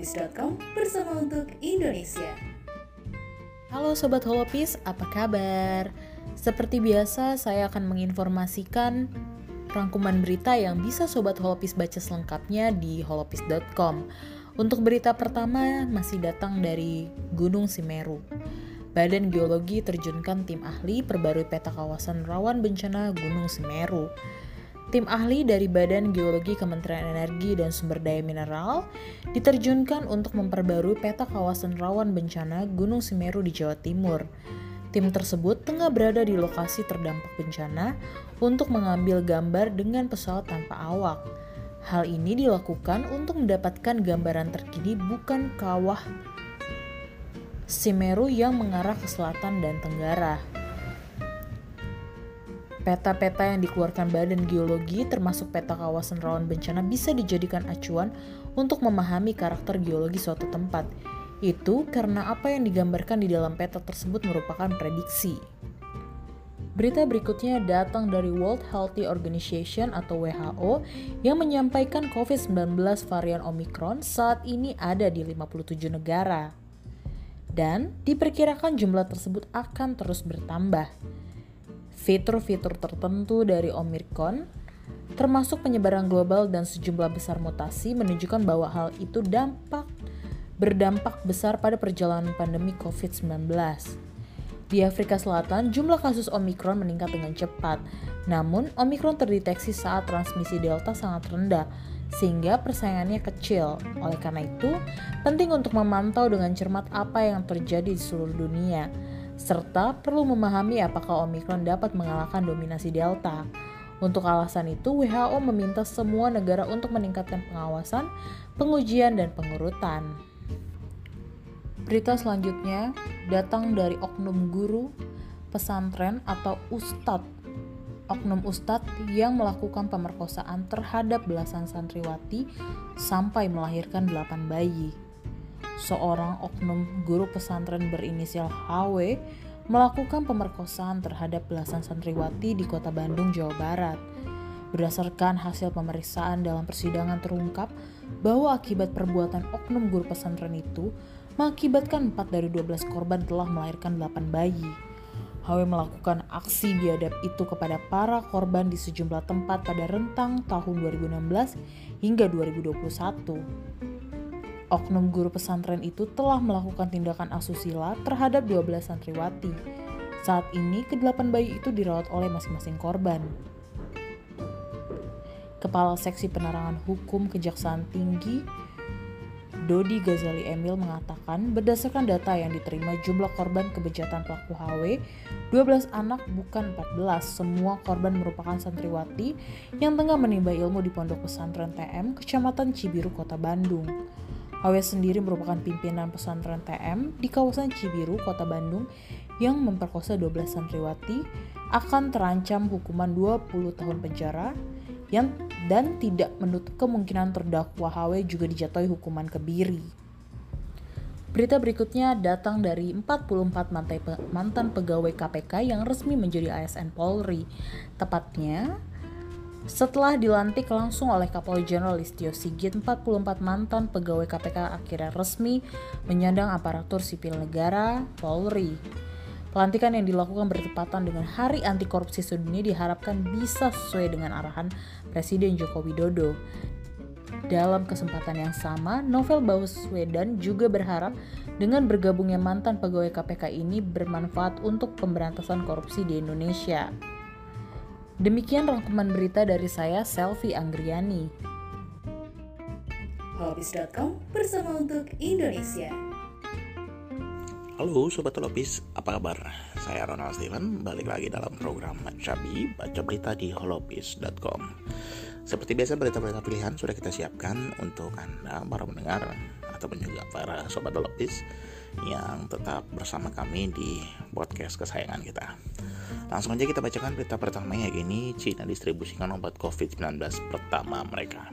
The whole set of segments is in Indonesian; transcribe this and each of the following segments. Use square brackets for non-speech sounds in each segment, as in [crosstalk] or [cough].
holopis.com bersama untuk Indonesia. Halo Sobat Holopis, apa kabar? Seperti biasa, saya akan menginformasikan rangkuman berita yang bisa Sobat Holopis baca selengkapnya di holopis.com. Untuk berita pertama masih datang dari Gunung Simeru. Badan Geologi terjunkan tim ahli perbarui peta kawasan rawan bencana Gunung Semeru. Tim ahli dari Badan Geologi Kementerian Energi dan Sumber Daya Mineral diterjunkan untuk memperbarui peta kawasan rawan bencana Gunung Semeru di Jawa Timur. Tim tersebut tengah berada di lokasi terdampak bencana untuk mengambil gambar dengan pesawat tanpa awak. Hal ini dilakukan untuk mendapatkan gambaran terkini bukan kawah Semeru yang mengarah ke selatan dan tenggara. Peta-peta yang dikeluarkan Badan Geologi termasuk peta kawasan rawan bencana bisa dijadikan acuan untuk memahami karakter geologi suatu tempat. Itu karena apa yang digambarkan di dalam peta tersebut merupakan prediksi. Berita berikutnya datang dari World Health Organization atau WHO yang menyampaikan COVID-19 varian Omicron saat ini ada di 57 negara. Dan diperkirakan jumlah tersebut akan terus bertambah fitur-fitur tertentu dari Omicron, termasuk penyebaran global dan sejumlah besar mutasi menunjukkan bahwa hal itu dampak berdampak besar pada perjalanan pandemi COVID-19. Di Afrika Selatan, jumlah kasus Omicron meningkat dengan cepat. Namun, Omicron terdeteksi saat transmisi Delta sangat rendah, sehingga persaingannya kecil. Oleh karena itu, penting untuk memantau dengan cermat apa yang terjadi di seluruh dunia serta perlu memahami apakah Omicron dapat mengalahkan dominasi Delta. Untuk alasan itu, WHO meminta semua negara untuk meningkatkan pengawasan, pengujian, dan pengurutan. Berita selanjutnya datang dari oknum guru pesantren atau ustadz. Oknum ustadz yang melakukan pemerkosaan terhadap belasan santriwati sampai melahirkan delapan bayi seorang oknum guru pesantren berinisial HW melakukan pemerkosaan terhadap belasan santriwati di kota Bandung, Jawa Barat. Berdasarkan hasil pemeriksaan dalam persidangan terungkap bahwa akibat perbuatan oknum guru pesantren itu mengakibatkan 4 dari 12 korban telah melahirkan 8 bayi. HW melakukan aksi biadab itu kepada para korban di sejumlah tempat pada rentang tahun 2016 hingga 2021 oknum guru pesantren itu telah melakukan tindakan asusila terhadap 12 santriwati. Saat ini, kedelapan bayi itu dirawat oleh masing-masing korban. Kepala Seksi Penerangan Hukum Kejaksaan Tinggi Dodi Ghazali Emil mengatakan berdasarkan data yang diterima jumlah korban kebejatan pelaku HW 12 anak bukan 14 semua korban merupakan santriwati yang tengah menimba ilmu di pondok pesantren TM Kecamatan Cibiru Kota Bandung HW sendiri merupakan pimpinan pesantren TM di kawasan Cibiru, Kota Bandung yang memperkosa 12 santriwati akan terancam hukuman 20 tahun penjara yang dan tidak menutup kemungkinan terdakwa HW juga dijatuhi hukuman kebiri. Berita berikutnya datang dari 44 mantan pegawai KPK yang resmi menjadi ASN Polri. Tepatnya setelah dilantik langsung oleh Kapolri Jenderal Listio Sigit, 44 mantan pegawai KPK akhirnya resmi menyandang aparatur sipil negara Polri. Pelantikan yang dilakukan bertepatan dengan Hari Anti Korupsi Sedunia diharapkan bisa sesuai dengan arahan Presiden Joko Widodo. Dalam kesempatan yang sama, Novel Baswedan juga berharap dengan bergabungnya mantan pegawai KPK ini bermanfaat untuk pemberantasan korupsi di Indonesia. Demikian rangkuman berita dari saya, Selvi Anggriani. Holopis.com bersama untuk Indonesia. Halo Sobat Holopis, apa kabar? Saya Ronald Steven, balik lagi dalam program Cabi, baca berita di holopis.com. Seperti biasa berita-berita pilihan sudah kita siapkan untuk Anda para pendengar ataupun juga para Sobat Holopis yang tetap bersama kami di podcast kesayangan kita. Langsung aja kita bacakan berita pertama ya gini Cina distribusikan obat COVID-19 pertama mereka.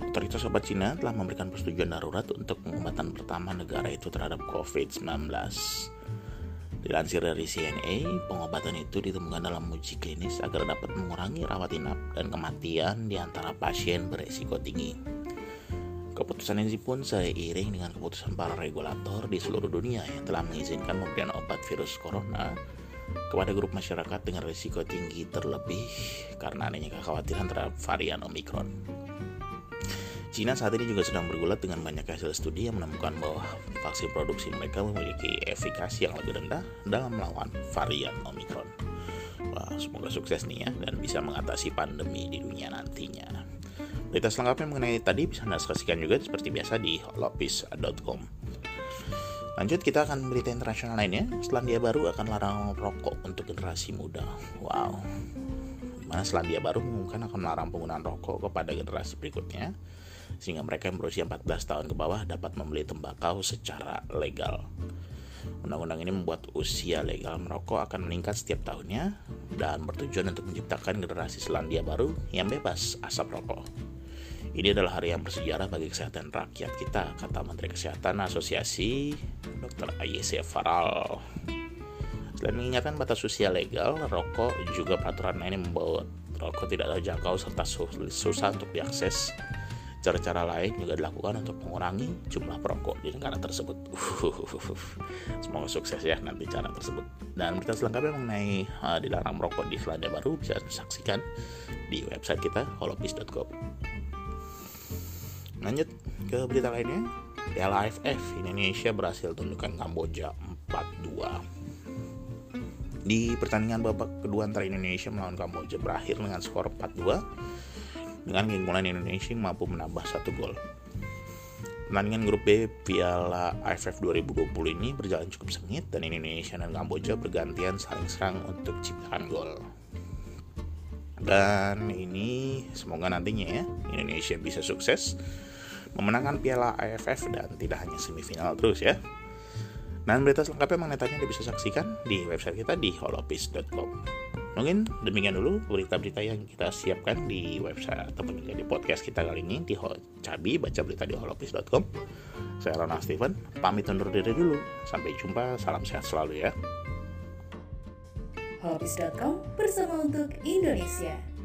Otoritas obat Cina telah memberikan persetujuan darurat untuk pengobatan pertama negara itu terhadap COVID-19. Dilansir dari CNA, pengobatan itu ditemukan dalam uji klinis agar dapat mengurangi rawat inap dan kematian di antara pasien beresiko tinggi. Keputusan ini pun seiring dengan keputusan para regulator di seluruh dunia yang telah mengizinkan pemberian obat virus corona kepada grup masyarakat dengan risiko tinggi terlebih karena adanya kekhawatiran terhadap varian Omicron. Cina saat ini juga sedang bergulat dengan banyak hasil studi yang menemukan bahwa vaksin produksi mereka memiliki efikasi yang lebih rendah dalam melawan varian Omicron. Wah, semoga sukses nih ya dan bisa mengatasi pandemi di dunia nantinya. Berita selengkapnya mengenai tadi bisa Anda saksikan juga seperti biasa di holopis.com. Lanjut kita akan berita internasional lainnya. Selandia Baru akan larang rokok untuk generasi muda. Wow. Mana Selandia Baru mengumumkan akan melarang penggunaan rokok kepada generasi berikutnya sehingga mereka yang berusia 14 tahun ke bawah dapat membeli tembakau secara legal. Undang-undang ini membuat usia legal merokok akan meningkat setiap tahunnya dan bertujuan untuk menciptakan generasi Selandia baru yang bebas asap rokok. Ini adalah hari yang bersejarah bagi kesehatan rakyat kita, kata Menteri Kesehatan Asosiasi Dr. AYC Faral. Selain mengingatkan batas usia legal, rokok juga peraturan ini membawa rokok tidak terjangkau serta susah untuk diakses. Cara-cara lain juga dilakukan untuk mengurangi jumlah perokok di negara tersebut. [laughs] Semoga sukses ya nanti cara tersebut. Dan berita selengkapnya mengenai uh, dilarang merokok di Selandia Baru bisa disaksikan di website kita holopis.com. Lanjut ke berita lainnya. Piala AFF Indonesia berhasil tundukkan Kamboja 4-2. Di pertandingan babak kedua antara Indonesia melawan Kamboja berakhir dengan skor 4-2 dengan keunggulan Indonesia mampu menambah satu gol. Pertandingan grup B Piala AFF 2020 ini berjalan cukup sengit dan Indonesia dan Kamboja bergantian saling serang untuk ciptakan gol. Dan ini semoga nantinya ya Indonesia bisa sukses memenangkan piala AFF dan tidak hanya semifinal terus ya. Dan berita selengkapnya mengenai Anda bisa saksikan di website kita di holopis.com. Mungkin demikian dulu berita-berita yang kita siapkan di website ataupun juga di podcast kita kali ini di Cabi baca berita di holopis.com. Saya Ronald Steven, pamit undur diri dulu. Sampai jumpa, salam sehat selalu ya. Holopis.com bersama untuk Indonesia.